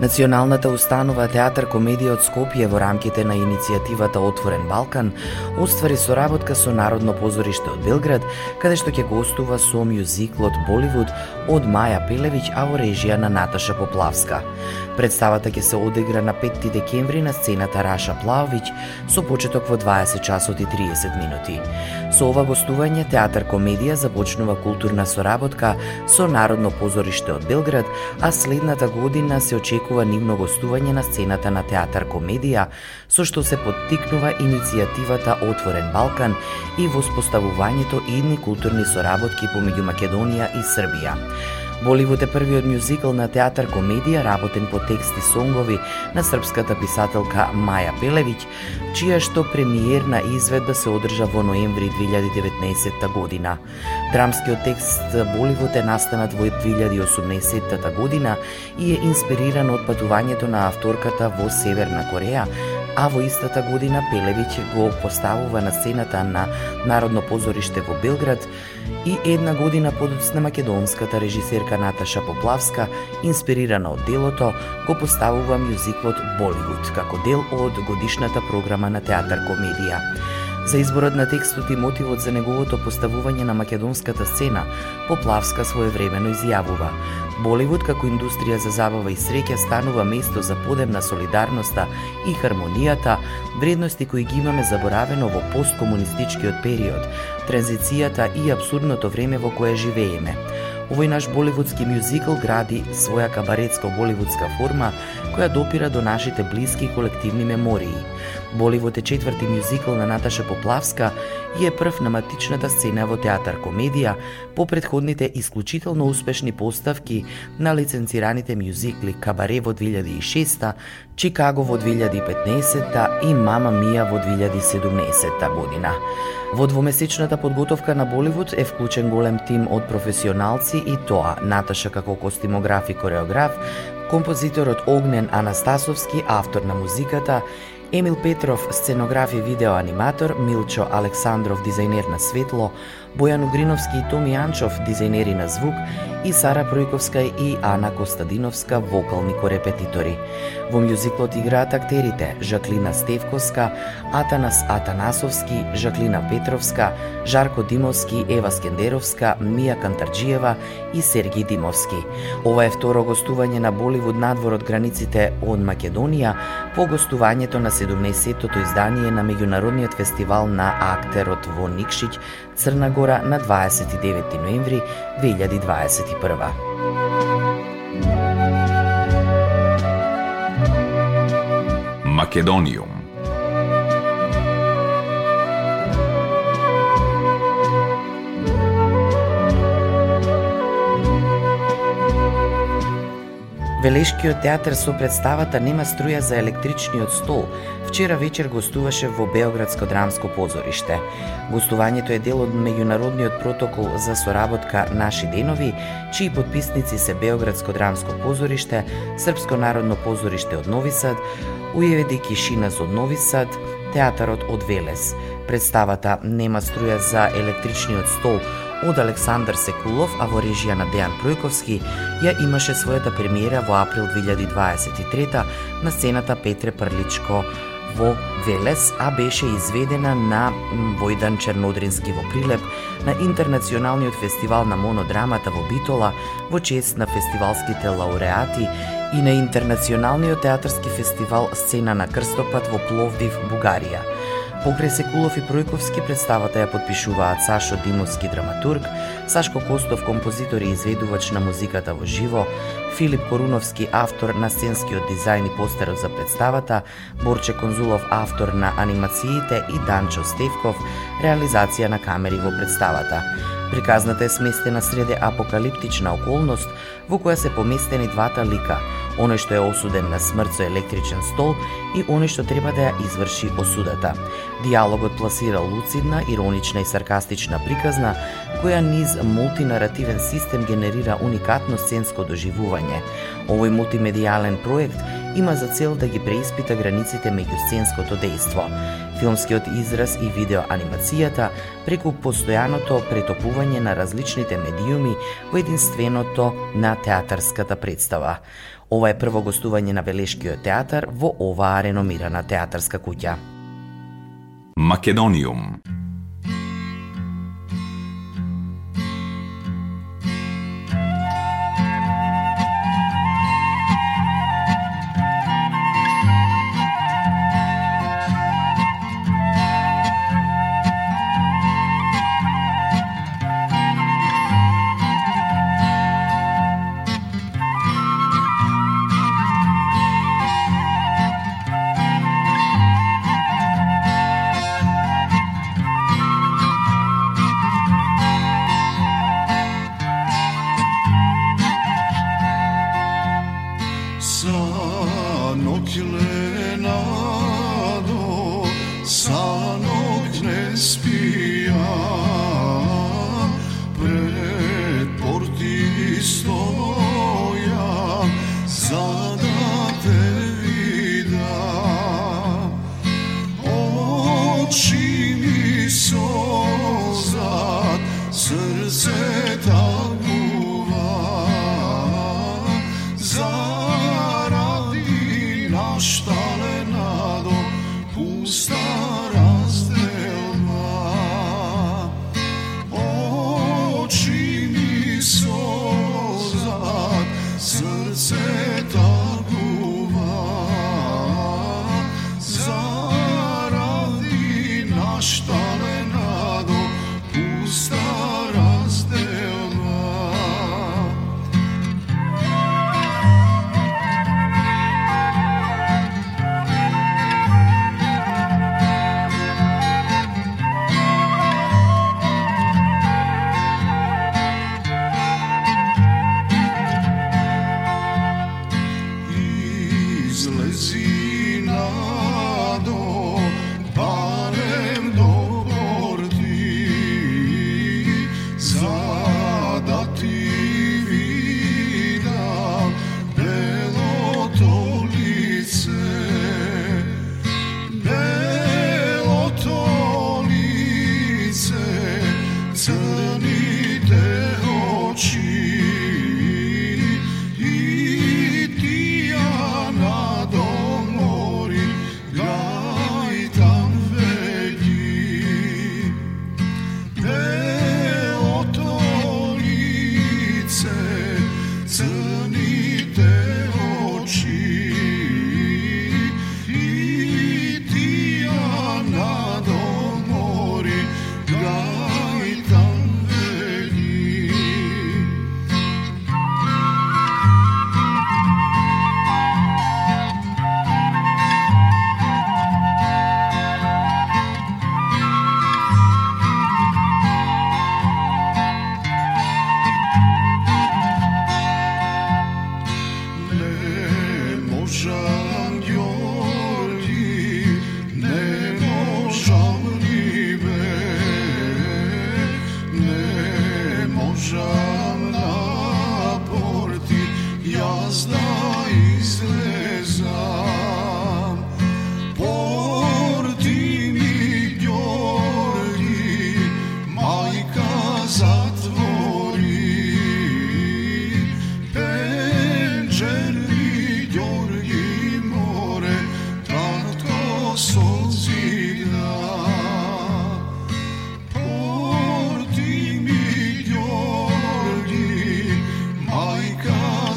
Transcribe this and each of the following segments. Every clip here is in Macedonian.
Националната установа Театар Комедија од Скопје во рамките на иницијативата Отворен Балкан оствари соработка со Народно позориште од Белград, каде што ќе гостува со мюзиклот Боливуд од Маја Пелевиќ, а во режија на Наташа Поплавска. Представата ќе се одигра на 5 декември на сцената Раша Плавовиќ со почеток во 20 часот и 30 минути. Со ова гостување Театар Комедија започнува културна соработка со Народно позориште од Белград, а следната година се очекува нивно гостување на сцената на Театар Комедија, со што се поттикнува иницијативата Отворен Балкан и воспоставувањето идни културни соработки помеѓу Македонија и Србија. Боливуд е првиот мюзикл на театар комедија работен по тексти сонгови на српската писателка Маја Пелевиќ, чија што премиерна изведба се одржа во ноември 2019 година. Драмскиот текст Боливуд е настанат во 2018 година и е инспириран од патувањето на авторката во Северна Кореја, а во истата година Пелевиќ го поставува на сцената на Народно позориште во Белград и една година подоцна македонската режисерка Наташа Поплавска, инспирирана од делото, го поставува мюзиклот Боливуд како дел од годишната програма на театар комедија. За изборот на текстот и мотивот за неговото поставување на македонската сцена, Поплавска своевремено изјавува Боливуд како индустрија за забава и среќа станува место за подем на солидарноста и хармонијата, вредности кои ги имаме заборавено во посткомунистичкиот период, транзицијата и абсурдното време во кое живееме. Овој наш боливудски мюзикл гради своја кабаретско-боливудска форма која допира до нашите блиски колективни мемории. Боливот е четврти мюзикл на Наташа Поплавска и е прв на матичната сцена во театар комедија по предходните исклучително успешни поставки на лиценцираните мюзикли Кабаре во 2006 Чикаго во 2015 и Мама Мија во 2017 година. Во двомесечната подготовка на Боливуд е вклучен голем тим од професионалци и тоа Наташа како костимограф и кореограф, композиторот Огнен Анастасовски, автор на музиката, Емил Петров, сценограф и видеоаниматор, Милчо Александров, дизајнер на светло, Бојан Угриновски и Томи Анчов, дизајнери на звук, и Сара Пројковска и Ана Костадиновска, вокални корепетитори. Во мјузиклот играат актерите Жаклина Стевковска, Атанас Атанасовски, Жаклина Петровска, Жарко Димовски, Ева Скендеровска, Мија Кантарджиева и Сергиј Димовски. Ова е второ гостување на Боливуд надвор од границите од Македонија по гостувањето на 17-тото издание на меѓународниот фестивал на актерот во Никшиќ Црна Гора на 29 ноември 2021. Македониум Велешкиот театар со представата Нема струја за електричниот стол вчера вечер гостуваше во Београдско драмско позориште. Гостувањето е дел од меѓународниот протокол за соработка Наши денови, чии подписници се Београдско драмско позориште, Српско народно позориште од Нови Сад, Ујеведи Кишинас од Нови Сад, Театарот од Велес. Представата Нема струја за електричниот стол од Александар Секулов, а во режија на Дејан Пројковски, ја имаше својата премиера во април 2023 на сцената Петре Прличко во Велес, а беше изведена на Војдан Чернодрински во Прилеп на Интернационалниот фестивал на монодрамата во Битола во чест на фестивалските лауреати и на Интернационалниот театарски фестивал Сцена на крстопат во Пловдив, Бугарија. Покрај Секулов и Пројковски представата ја подпишуваат Сашо Димовски драматург, Сашко Костов композитор и изведувач на музиката во живо, Филип Коруновски автор на сценскиот дизајн и постерот за представата, Борче Конзулов автор на анимациите и Данчо Стевков реализација на камери во представата. Приказната е сместена среде апокалиптична околност во која се поместени двата лика – оној што е осуден на смрт со електричен стол и оној што треба да ја изврши осудата. Диалогот пласира луцидна, иронична и саркастична приказна, која низ мултинаративен систем генерира уникатно сценско доживување. Овој мултимедијален проект има за цел да ги преиспита границите меѓу сценското дејство, филмскиот израз и видеоанимацијата преку постојаното претопување на различните медиуми во единственото на театарската представа. Ова е прво гостување на Велешкиот театар во оваа реномирана театарска куќа. Македониум Sırı sırı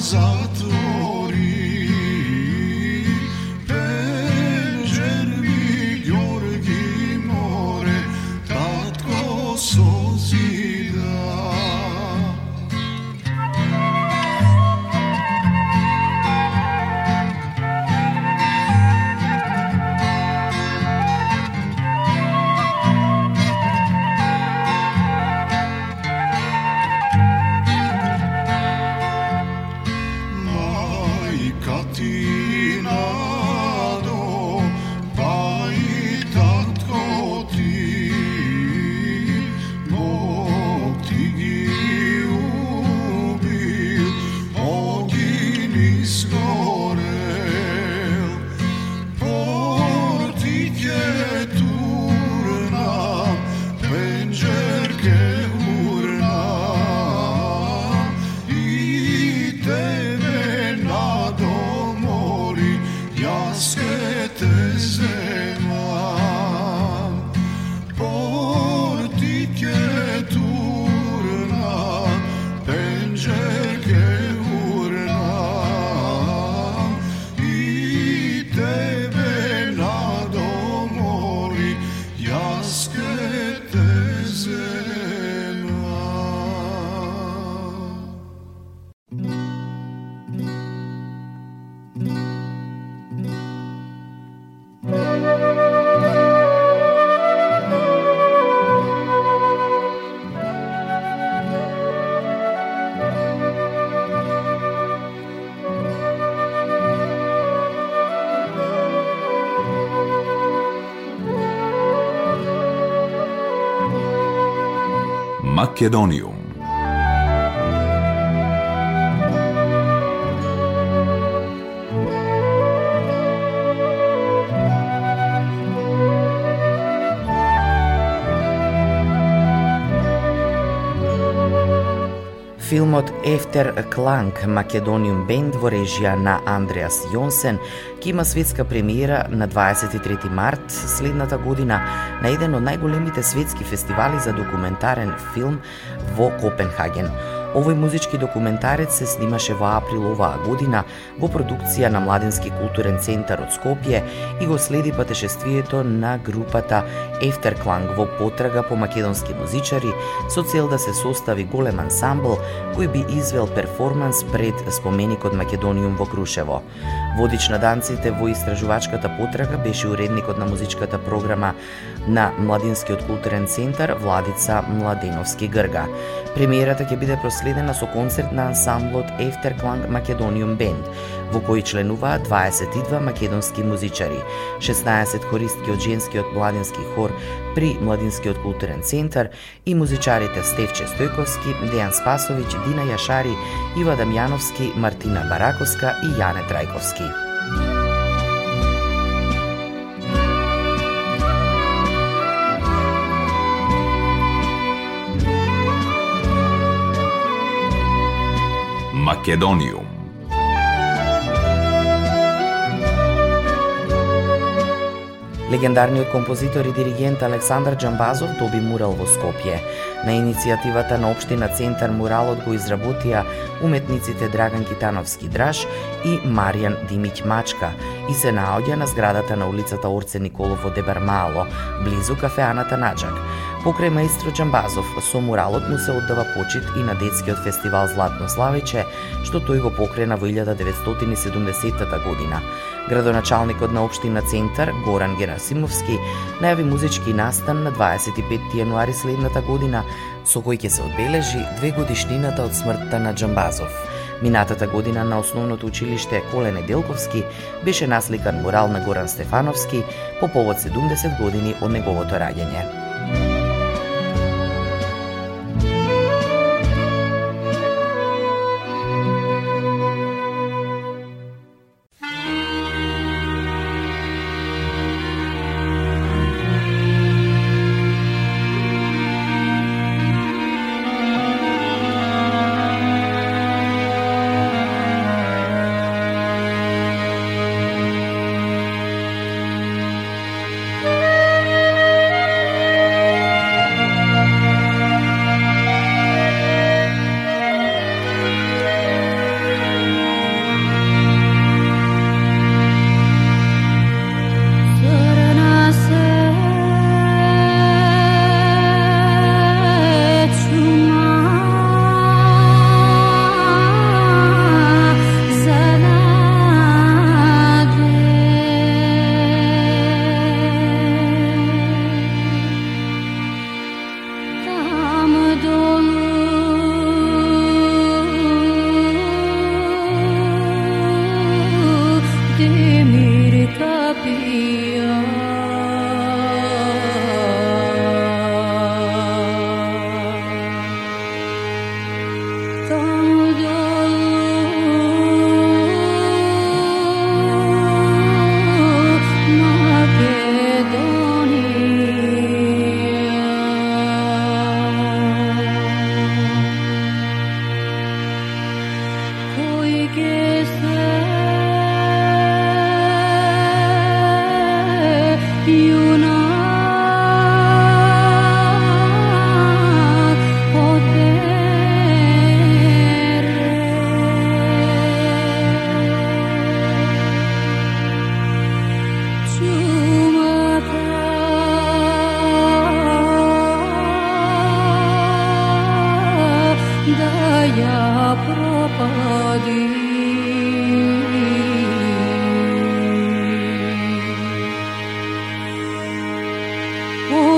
azaltım Македонијум. Филмот Ефтер Кланг Македониум Бенд во режија на Андреас Јонсен ќе има светска премиера на 23 март следната година на еден од најголемите светски фестивали за документарен филм во Копенхаген. Овој музички документарец се снимаше во април оваа година во продукција на Младенски културен центар од Скопје и го следи патешествието на групата Ефтеркланг во потрага по македонски музичари со цел да се состави голем ансамбл кој би извел перформанс пред споменикот Македониум во Крушево. Водич на данците во истражувачката потрага беше уредникот на музичката програма на Младинскиот културен центар Владица Младеновски Грга. Премиерата ќе биде проследена со концерт на ансамблот Ефтеркланг Македониум Бенд, во кој членуваат 22 македонски музичари, 16 хористки од женскиот младински хор при Младинскиот културен центар и музичарите Стевче Стојковски, Дејан Спасовиќ, Дина Јашари, Ива Дамјановски, Мартина Бараковска и Јане Трајковски. Македониум. Легендарниот композитор и диригент Александар Джамбазов доби мурал во Скопје. На иницијативата на Обштина Центар муралот го изработија уметниците Драган Китановски Драш и Маријан Димиќ Мачка и се наоѓа на зградата на улицата Орце Николов во Дебармало, близу кафеаната Наджак. Покрај маестро Джамбазов, со муралот му се оддава почит и на детскиот фестивал Златно Славиче, што тој го покрена во 1970 година. Градоначалникот на Обштина Центар, Горан Герасимовски, најави музички настан на 25 јануари следната година, со кој ќе се одбележи две годишнината од смртта на Джамбазов. Минатата година на основното училиште Колене Делковски беше насликан мурал на Горан Стефановски по повод 70 години од неговото раѓање.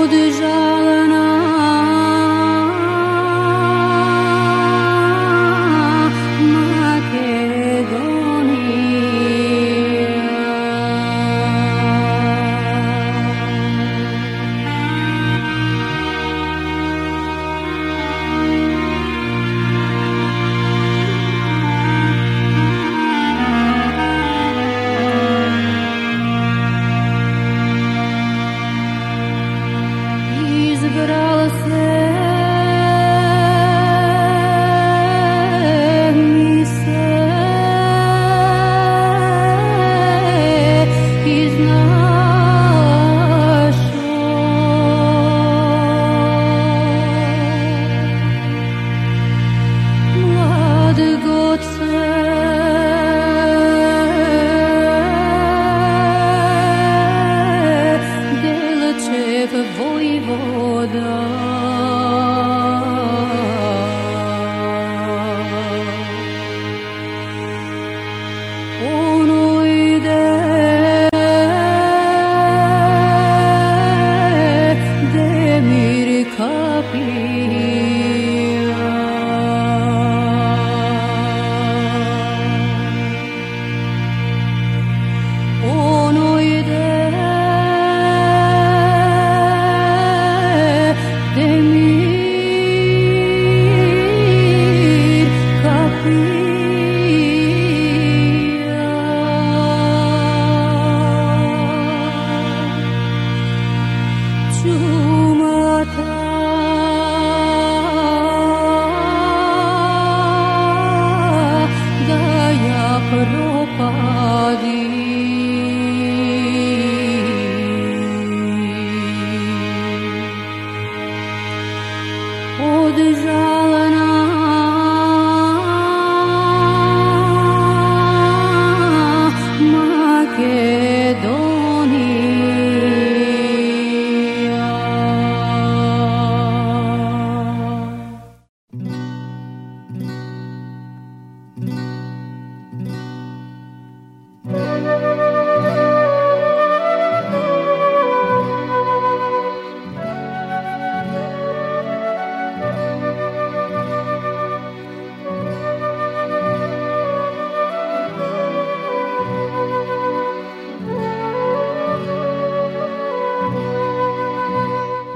déjà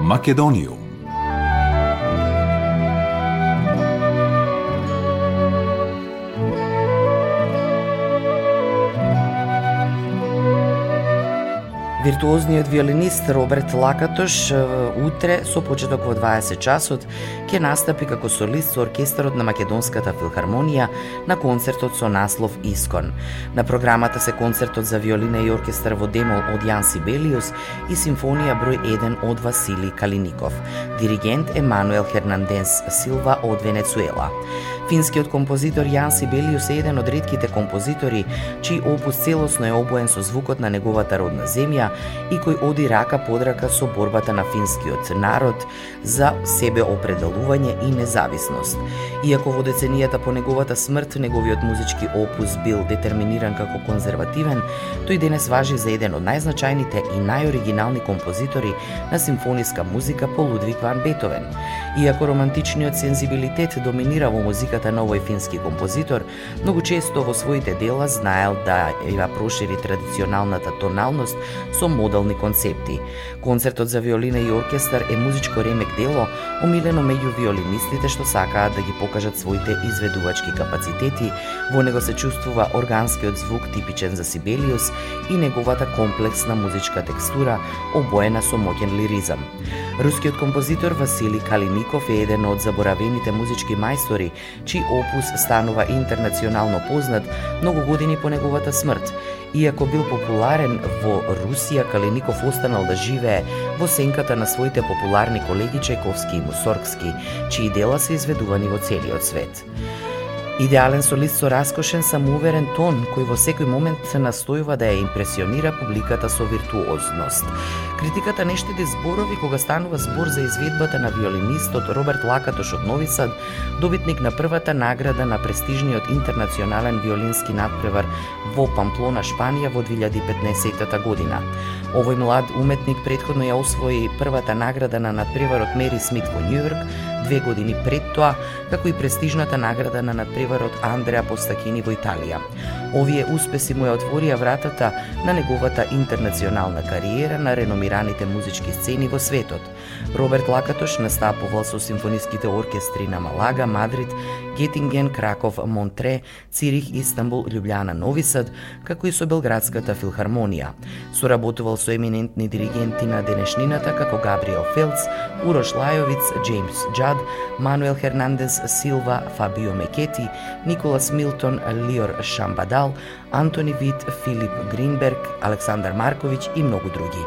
Македонијум. Виртуозниот виолинист Роберт Лакатош утре со почеток во 20 часот ќе настапи како солист со оркестарот на Македонската филхармонија на концертот со наслов Искон. На програмата се концертот за виолина и оркестар во демол од Јан Сибелиус и симфонија број 1 од Васили Калиников. Диригент Емануел Хернандес Силва од Венецуела. Финскиот композитор Јан Сибелиус е еден од редките композитори чиј опус целосно е обоен со звукот на неговата родна земја и кој оди рака под рака со борбата на финскиот народ за себе определување и независност. Иако во деценијата по неговата смрт неговиот музички опус бил детерминиран како конзервативен, тој денес важи за еден од најзначајните и најоригинални композитори на симфониска музика по Лудвиг ван Бетовен. Иако романтичниот сензибилитет доминира во музиката музиката на овој фински композитор, многу често во своите дела знаел да ја прошири традиционалната тоналност со моделни концепти. Концертот за виолина и оркестар е музичко ремек дело, омилено меѓу виолинистите што сакаат да ги покажат своите изведувачки капацитети. Во него се чувствува органскиот звук типичен за Сибелиус и неговата комплексна музичка текстура, обоена со моќен лиризам. Рускиот композитор Васили Калиников е еден од заборавените музички мајстори, чиј опус станува интернационално познат многу години по неговата смрт. Иако бил популарен во Русија, Калиников останал да живее во сенката на своите популарни колеги Чайковски и Мусоргски, чии дела се изведувани во целиот свет. Идеален солист со раскошен самоуверен тон, кој во секој момент се настојува да ја импресионира публиката со виртуозност. Критиката не штеди зборови кога станува збор за изведбата на виолинистот Роберт Лакатош од Нови Сад, добитник на првата награда на престижниот интернационален виолински надпревар во Памплона, Шпанија во 2015 година. Овој млад уметник предходно ја освои првата награда на надпреварот Мери Смит во Њујорк, две години пред тоа, како и престижната награда на надпреварот Андреа Постакини во Италија. Овие успеси му ја отворија вратата на неговата интернационална кариера на реномираните музички сцени во светот. Роберт Лакатош настапувал со симфониските оркестри на Малага, Мадрид, Гетинген, Краков, Монтре, Цирих, Истанбул, Лјубљана, Нови Сад, како и со Белградската филхармонија. Соработувал со еминентни диригенти на денешнината како Габриел Фелц, Урош Лајовиц, Джеймс Джад, Мануел Хернандес Силва, Фабио Мекети, Николас Милтон, Лиор Шамбада, Виндал, Антони Вит, Филип Гринберг, Александар Марковиќ и многу други.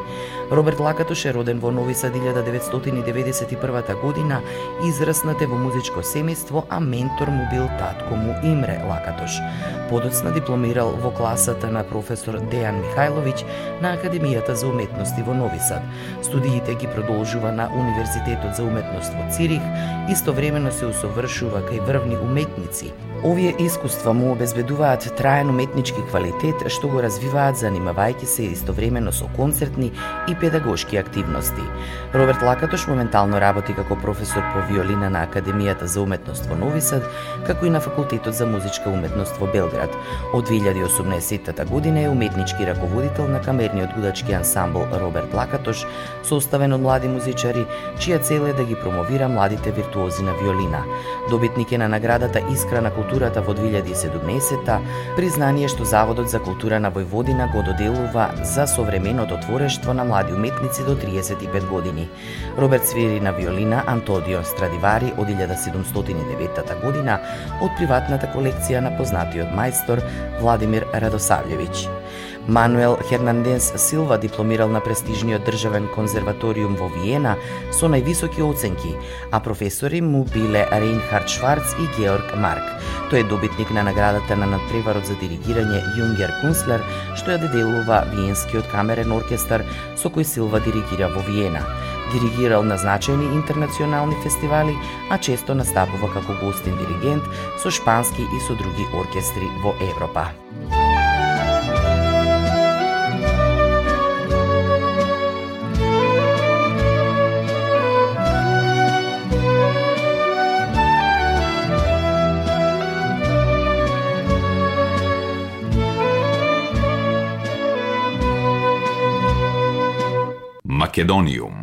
Роберт Лакатош е роден во Нови Сад 1991 година, израснате во музичко семејство, а ментор му бил татко му Имре Лакатош. Подоцна дипломирал во класата на професор Дејан Михајловиќ на Академијата за уметности во Нови Сад. Студиите ги продолжува на Универзитетот за уметност во Цирих, истовремено се усовршува кај врвни уметници, Овие искуства му обезбедуваат траен уметнички квалитет што го развиваат занимавајќи се истовремено со концертни и педагошки активности. Роберт Лакатош моментално работи како професор по виолина на Академијата за уметност во Нови Сад, како и на Факултетот за музичка уметност во Белград. Од 2018 година е уметнички раководител на камерниот гудачки ансамбл Роберт Лакатош, составен од млади музичари, чија цел е да ги промовира младите виртуози на виолина. Добитник е на наградата Искра на културата во 2017 признание што Заводот за култура на Војводина го доделува за современото творештво на млади уметници до 35 години. Роберт свири на виолина Антодио Страдивари од 1709 година од приватната колекција на познатиот мајстор Владимир Радосављевиќ. Мануел Хернандес Силва дипломирал на престижниот државен конзерваториум во Виена со највисоки оценки, а професори му биле Рейнхард Шварц и Георг Марк. Тој е добитник на наградата на надпреварот за диригирање Јунгер Кунслер, што ја деделува Виенскиот камерен оркестар со кој Силва диригира во Виена. Диригирал на значајни интернационални фестивали, а често настапува како гостин диригент со шпански и со други оркестри во Европа. Македониум.